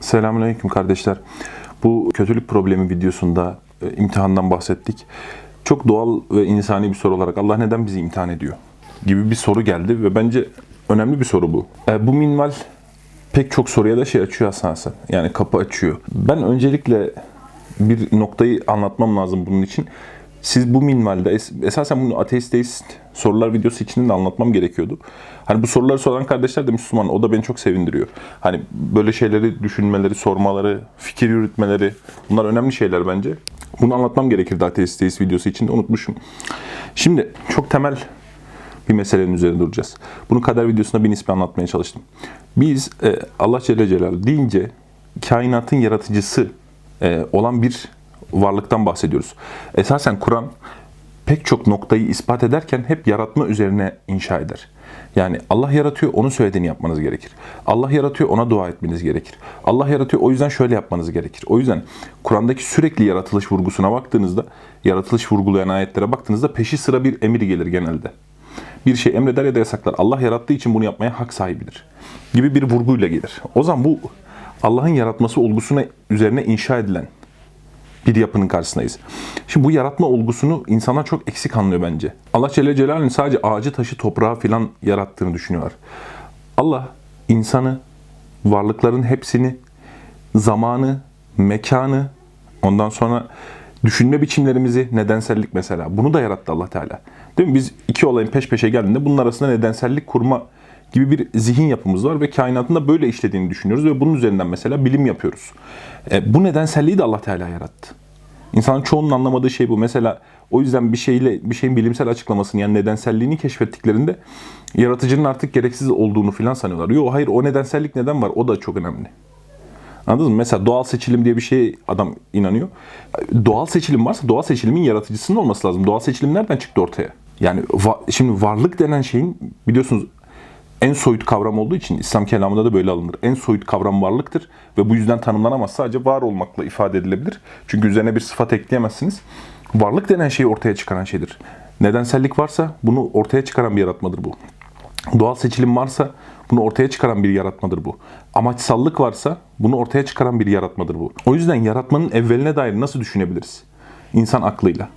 Selamünaleyküm kardeşler. Bu kötülük problemi videosunda e, imtihandan bahsettik. Çok doğal ve insani bir soru olarak Allah neden bizi imtihan ediyor gibi bir soru geldi ve bence önemli bir soru bu. E, bu minval pek çok soruya da şey açıyor aslında. Yani kapı açıyor. Ben öncelikle bir noktayı anlatmam lazım bunun için. Siz bu minvalde es- esasen bunu ateist deist sorular videosu içinde de anlatmam gerekiyordu. Hani bu soruları soran kardeşler de Müslüman. O da beni çok sevindiriyor. Hani böyle şeyleri düşünmeleri, sormaları, fikir yürütmeleri bunlar önemli şeyler bence. Bunu anlatmam gerekirdi ateist deist videosu içinde unutmuşum. Şimdi çok temel bir meselenin üzerinde duracağız. Bunu kader videosunda bir nispi anlatmaya çalıştım. Biz e, Allah Celle Celaluhu deyince kainatın yaratıcısı e, olan bir varlıktan bahsediyoruz. Esasen Kur'an pek çok noktayı ispat ederken hep yaratma üzerine inşa eder. Yani Allah yaratıyor, onun söylediğini yapmanız gerekir. Allah yaratıyor, ona dua etmeniz gerekir. Allah yaratıyor, o yüzden şöyle yapmanız gerekir. O yüzden Kur'an'daki sürekli yaratılış vurgusuna baktığınızda, yaratılış vurgulayan ayetlere baktığınızda peşi sıra bir emir gelir genelde. Bir şey emreder ya da yasaklar. Allah yarattığı için bunu yapmaya hak sahibidir. Gibi bir vurguyla gelir. O zaman bu Allah'ın yaratması olgusuna üzerine inşa edilen bir yapının karşısındayız. Şimdi bu yaratma olgusunu insanlar çok eksik anlıyor bence. Allah Celle Celaluhu'nun sadece ağacı, taşı, toprağı filan yarattığını düşünüyorlar. Allah insanı, varlıkların hepsini, zamanı, mekanı, ondan sonra düşünme biçimlerimizi, nedensellik mesela. Bunu da yarattı Allah Teala. Değil mi? Biz iki olayın peş peşe geldiğinde bunun arasında nedensellik kurma gibi bir zihin yapımız var ve kainatın da böyle işlediğini düşünüyoruz ve bunun üzerinden mesela bilim yapıyoruz. E, bu nedenselliği de Allah Teala yarattı. İnsanın çoğunun anlamadığı şey bu. Mesela o yüzden bir şeyle bir şeyin bilimsel açıklamasını yani nedenselliğini keşfettiklerinde yaratıcının artık gereksiz olduğunu filan sanıyorlar. Yok hayır o nedensellik neden var? O da çok önemli. Anladınız mı? Mesela doğal seçilim diye bir şey adam inanıyor. Doğal seçilim varsa doğal seçilimin yaratıcısının olması lazım. Doğal seçilim nereden çıktı ortaya? Yani va- şimdi varlık denen şeyin biliyorsunuz en soyut kavram olduğu için İslam kelamında da böyle alınır. En soyut kavram varlıktır ve bu yüzden tanımlanamaz. Sadece var olmakla ifade edilebilir. Çünkü üzerine bir sıfat ekleyemezsiniz. Varlık denen şeyi ortaya çıkaran şeydir. Nedensellik varsa bunu ortaya çıkaran bir yaratmadır bu. Doğal seçilim varsa bunu ortaya çıkaran bir yaratmadır bu. Amaçsallık varsa bunu ortaya çıkaran bir yaratmadır bu. O yüzden yaratmanın evveline dair nasıl düşünebiliriz? İnsan aklıyla.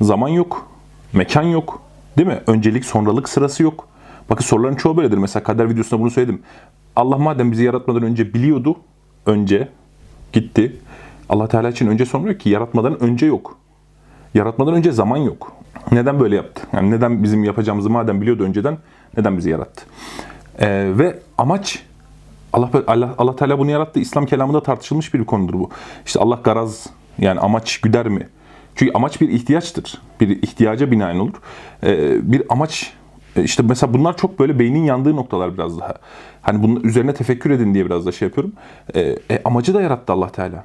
Zaman yok, mekan yok, değil mi? Öncelik sonralık sırası yok. Bakın soruların çoğu böyledir. Mesela kader videosunda bunu söyledim. Allah madem bizi yaratmadan önce biliyordu, önce gitti. Allah Teala için önce sonra yok ki yaratmadan önce yok. Yaratmadan önce zaman yok. Neden böyle yaptı? Yani neden bizim yapacağımızı madem biliyordu önceden neden bizi yarattı? Ee, ve amaç Allah, Allah Allah Teala bunu yarattı. İslam kelamında tartışılmış bir konudur bu. İşte Allah garaz yani amaç güder mi? Çünkü amaç bir ihtiyaçtır. Bir ihtiyaca binaen olur. Ee, bir amaç işte mesela bunlar çok böyle beynin yandığı noktalar biraz daha. Hani bunun üzerine tefekkür edin diye biraz da şey yapıyorum. Ee, e, amacı da yarattı Allah Teala.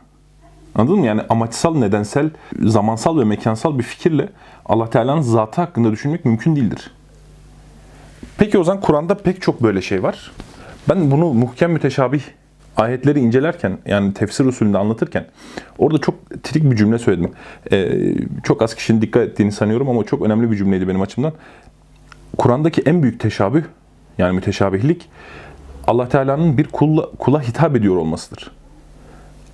Anladın mı? Yani amaçsal, nedensel, zamansal ve mekansal bir fikirle Allah Teala'nın zatı hakkında düşünmek mümkün değildir. Peki o zaman Kur'an'da pek çok böyle şey var. Ben bunu muhkem müteşabih ayetleri incelerken yani tefsir usulünde anlatırken orada çok trik bir cümle söyledim. Ee, çok az kişinin dikkat ettiğini sanıyorum ama çok önemli bir cümleydi benim açımdan. Kur'an'daki en büyük teşabüh yani müteşabihlik Allah Teala'nın bir kula, kula hitap ediyor olmasıdır.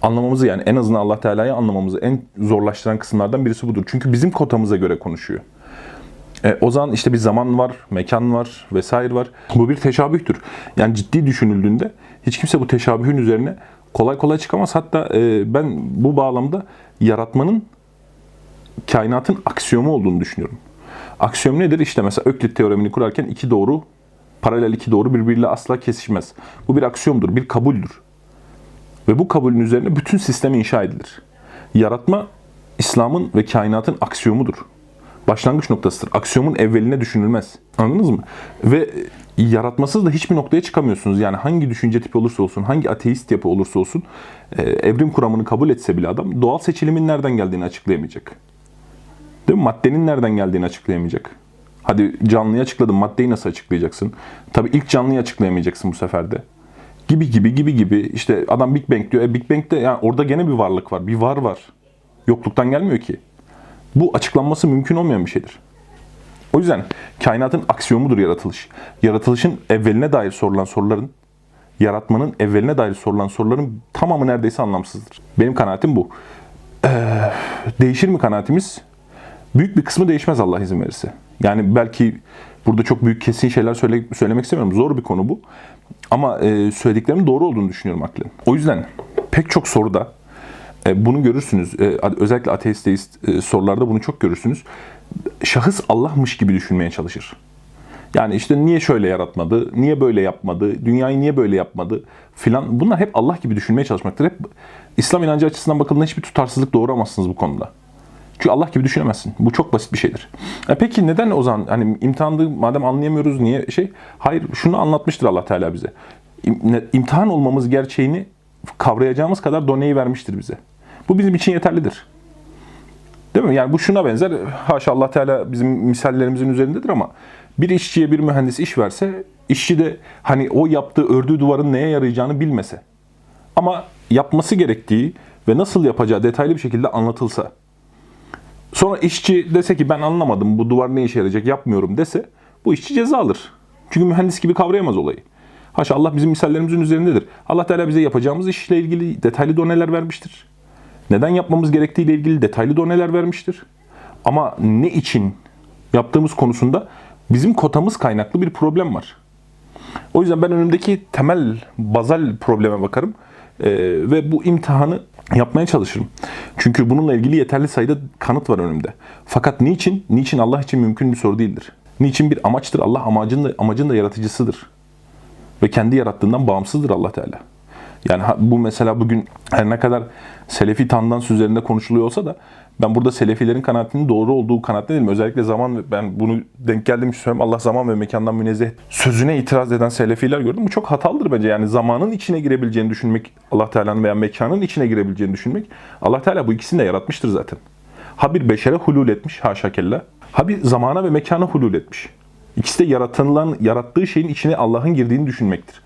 Anlamamızı yani en azından Allah Teala'yı anlamamızı en zorlaştıran kısımlardan birisi budur. Çünkü bizim kotamıza göre konuşuyor. E, o zaman işte bir zaman var, mekan var vesaire var. Bu bir teşabühtür. Yani ciddi düşünüldüğünde hiç kimse bu teşabühün üzerine kolay kolay çıkamaz. Hatta e, ben bu bağlamda yaratmanın kainatın aksiyomu olduğunu düşünüyorum. Aksiyom nedir? İşte mesela Öklit teoremini kurarken iki doğru, paralel iki doğru birbiriyle asla kesişmez. Bu bir aksiyomdur, bir kabuldür. Ve bu kabulün üzerine bütün sistem inşa edilir. Yaratma İslam'ın ve kainatın aksiyomudur. Başlangıç noktasıdır. Aksiyomun evveline düşünülmez. Anladınız mı? Ve yaratmasız da hiçbir noktaya çıkamıyorsunuz. Yani hangi düşünce tipi olursa olsun, hangi ateist yapı olursa olsun, e, evrim kuramını kabul etse bile adam doğal seçilimin nereden geldiğini açıklayamayacak. Değil mi? Maddenin nereden geldiğini açıklayamayacak. Hadi canlıyı açıkladın, maddeyi nasıl açıklayacaksın? Tabii ilk canlıyı açıklayamayacaksın bu sefer de. Gibi gibi gibi gibi. İşte adam Big Bang diyor. E Big Bang'de yani orada gene bir varlık var. Bir var var. Yokluktan gelmiyor ki. Bu açıklanması mümkün olmayan bir şeydir. O yüzden kainatın aksiyomudur yaratılış. Yaratılışın evveline dair sorulan soruların yaratmanın evveline dair sorulan soruların tamamı neredeyse anlamsızdır. Benim kanaatim bu. Ee, değişir mi kanaatimiz? Büyük bir kısmı değişmez Allah izin verirse. Yani belki burada çok büyük kesin şeyler söyle, söylemek istemiyorum. Zor bir konu bu. Ama e, söylediklerimin doğru olduğunu düşünüyorum aklen. O yüzden pek çok soruda e, bunu görürsünüz. E, özellikle ateist, deist e, sorularda bunu çok görürsünüz. Şahıs Allah'mış gibi düşünmeye çalışır. Yani işte niye şöyle yaratmadı, niye böyle yapmadı, dünyayı niye böyle yapmadı filan. Bunlar hep Allah gibi düşünmeye çalışmaktır. Hep İslam inancı açısından bakıldığında hiçbir tutarsızlık doğuramazsınız bu konuda. Çünkü Allah gibi düşünemezsin. Bu çok basit bir şeydir. E peki neden o zaman hani imtihanda madem anlayamıyoruz niye şey? Hayır şunu anlatmıştır Allah Teala bize. İm- İmtihan olmamız gerçeğini kavrayacağımız kadar doneyi vermiştir bize. Bu bizim için yeterlidir. Değil mi? Yani bu şuna benzer. Haşa Allah Teala bizim misallerimizin üzerindedir ama bir işçiye bir mühendis iş verse, işçi de hani o yaptığı ördüğü duvarın neye yarayacağını bilmese. Ama yapması gerektiği ve nasıl yapacağı detaylı bir şekilde anlatılsa. Sonra işçi dese ki ben anlamadım bu duvar ne işe yarayacak yapmıyorum dese bu işçi ceza alır. Çünkü mühendis gibi kavrayamaz olayı. Haşa Allah bizim misallerimizin üzerindedir. Allah Teala bize yapacağımız işle ilgili detaylı doneler vermiştir. Neden yapmamız gerektiğiyle ilgili detaylı doneler vermiştir. Ama ne için yaptığımız konusunda bizim kotamız kaynaklı bir problem var. O yüzden ben önümdeki temel, bazal probleme bakarım ee, ve bu imtihanı yapmaya çalışırım. Çünkü bununla ilgili yeterli sayıda kanıt var önümde. Fakat niçin? Niçin Allah için mümkün bir soru değildir. Niçin bir amaçtır? Allah amacın da, amacın da yaratıcısıdır. Ve kendi yarattığından bağımsızdır Allah Teala. Yani bu mesela bugün her ne kadar Selefi tandans üzerinde konuşuluyor olsa da ben burada Selefilerin kanaatinin doğru olduğu kanaatinde değilim. Özellikle zaman ben bunu denk geldiğim için söylüyorum. Allah zaman ve mekandan münezzeh sözüne itiraz eden Selefiler gördüm. Bu çok hatalıdır bence. Yani zamanın içine girebileceğini düşünmek, Allah Teala'nın veya mekanın içine girebileceğini düşünmek. Allah Teala bu ikisini de yaratmıştır zaten. Ha bir beşere hulul etmiş haşa kella. Ha bir zamana ve mekana hulul etmiş. İkisi de yaratılan, yarattığı şeyin içine Allah'ın girdiğini düşünmektir.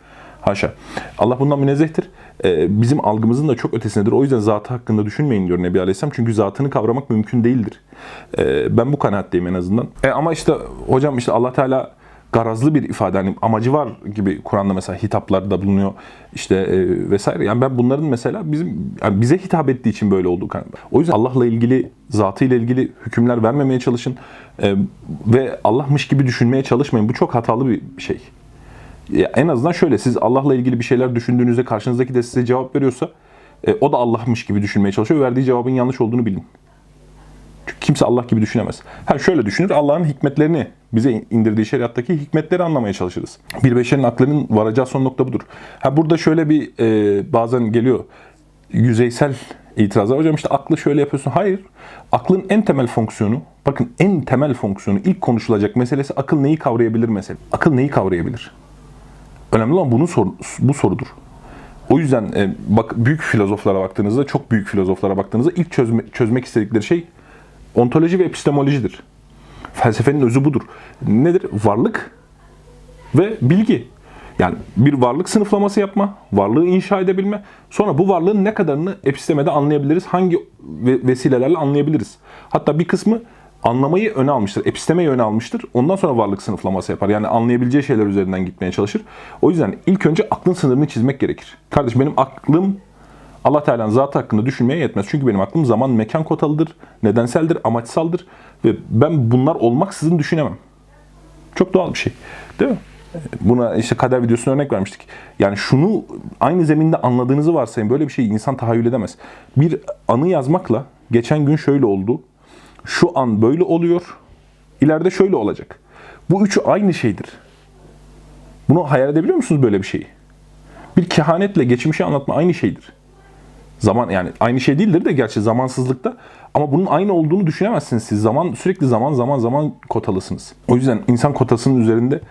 Haşa. Allah bundan münezzehtir. Ee, bizim algımızın da çok ötesindedir. O yüzden zatı hakkında düşünmeyin diyor Nebi Aleyhisselam. Çünkü zatını kavramak mümkün değildir. Ee, ben bu kanaatteyim en azından. E, ama işte hocam işte Allah Teala garazlı bir ifade hani amacı var gibi Kur'an'da mesela hitaplarda bulunuyor işte e, vesaire. Yani ben bunların mesela bizim yani bize hitap ettiği için böyle olduğu kanaatim. O yüzden Allah'la ilgili zatıyla ilgili hükümler vermemeye çalışın e, ve Allah'mış gibi düşünmeye çalışmayın. Bu çok hatalı bir şey en azından şöyle siz Allah'la ilgili bir şeyler düşündüğünüzde karşınızdaki de size cevap veriyorsa e, o da Allah'mış gibi düşünmeye çalışıyor. Verdiği cevabın yanlış olduğunu bilin. Çünkü kimse Allah gibi düşünemez. Ha şöyle düşünür Allah'ın hikmetlerini bize indirdiği şeriattaki hikmetleri anlamaya çalışırız. Bir beşerin aklının varacağı son nokta budur. Ha burada şöyle bir e, bazen geliyor yüzeysel itirazlar. Hocam işte aklı şöyle yapıyorsun. Hayır. Aklın en temel fonksiyonu, bakın en temel fonksiyonu ilk konuşulacak meselesi akıl neyi kavrayabilir mesele. Akıl neyi kavrayabilir? Önemli olan bunun sor, bu sorudur. O yüzden e, bak büyük filozoflara baktığınızda, çok büyük filozoflara baktığınızda ilk çözme, çözmek istedikleri şey ontoloji ve epistemolojidir. Felsefenin özü budur. Nedir? Varlık ve bilgi. Yani bir varlık sınıflaması yapma, varlığı inşa edebilme, sonra bu varlığın ne kadarını epistemede anlayabiliriz, hangi vesilelerle anlayabiliriz. Hatta bir kısmı anlamayı öne almıştır. Epistemeyi öne almıştır. Ondan sonra varlık sınıflaması yapar. Yani anlayabileceği şeyler üzerinden gitmeye çalışır. O yüzden ilk önce aklın sınırını çizmek gerekir. Kardeş benim aklım Allah Teala'nın zatı hakkında düşünmeye yetmez. Çünkü benim aklım zaman mekan kotalıdır, nedenseldir, amaçsaldır ve ben bunlar olmaksızın düşünemem. Çok doğal bir şey. Değil mi? Buna işte kader videosuna örnek vermiştik. Yani şunu aynı zeminde anladığınızı varsayın. Böyle bir şeyi insan tahayyül edemez. Bir anı yazmakla geçen gün şöyle oldu şu an böyle oluyor, ileride şöyle olacak. Bu üçü aynı şeydir. Bunu hayal edebiliyor musunuz böyle bir şeyi? Bir kehanetle geçmişi anlatma aynı şeydir. Zaman yani aynı şey değildir de gerçi zamansızlıkta ama bunun aynı olduğunu düşünemezsiniz siz. Zaman sürekli zaman zaman zaman kotalısınız. O yüzden insan kotasının üzerinde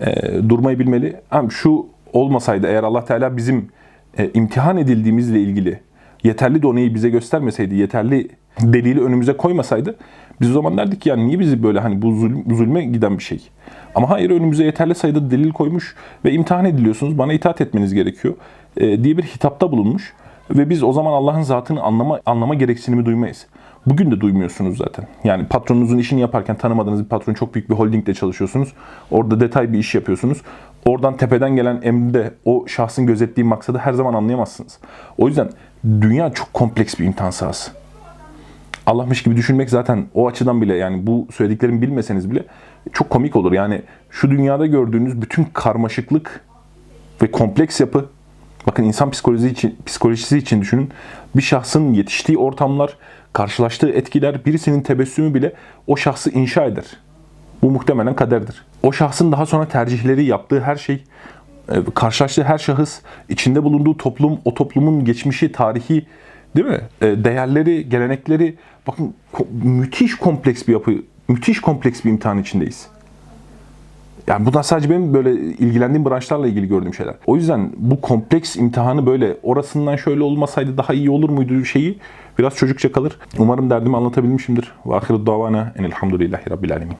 e, durmayı bilmeli. Hem şu olmasaydı eğer Allah Teala bizim e, imtihan edildiğimizle ilgili yeterli doneyi bize göstermeseydi, yeterli delili önümüze koymasaydı biz o zaman derdik ki yani niye bizi böyle hani bu zulm, zulme giden bir şey. Ama hayır önümüze yeterli sayıda delil koymuş ve imtihan ediliyorsunuz bana itaat etmeniz gerekiyor e, diye bir hitapta bulunmuş. Ve biz o zaman Allah'ın zatını anlama, anlama gereksinimi duymayız. Bugün de duymuyorsunuz zaten. Yani patronunuzun işini yaparken tanımadığınız bir patron çok büyük bir holdingde çalışıyorsunuz. Orada detay bir iş yapıyorsunuz. Oradan tepeden gelen emrinde o şahsın gözettiği maksadı her zaman anlayamazsınız. O yüzden dünya çok kompleks bir imtihan sahası. Allah'mış gibi düşünmek zaten o açıdan bile yani bu söylediklerimi bilmeseniz bile çok komik olur. Yani şu dünyada gördüğünüz bütün karmaşıklık ve kompleks yapı bakın insan psikolojisi için, psikolojisi için düşünün. Bir şahsın yetiştiği ortamlar, karşılaştığı etkiler, birisinin tebessümü bile o şahsı inşa eder. Bu muhtemelen kaderdir. O şahsın daha sonra tercihleri, yaptığı her şey, e, karşılaştığı her şahıs, içinde bulunduğu toplum, o toplumun geçmişi, tarihi, değil mi? E, Değerleri, gelenekleri, bakın müthiş kompleks bir yapı, müthiş kompleks bir imtihan içindeyiz. Yani bunlar sadece benim böyle ilgilendiğim branşlarla ilgili gördüğüm şeyler. O yüzden bu kompleks imtihanı böyle orasından şöyle olmasaydı daha iyi olur muydu şeyi biraz çocukça kalır. Umarım derdimi anlatabilmişimdir. Ve ahiru davana enelhamdülillahi rabbil alemin.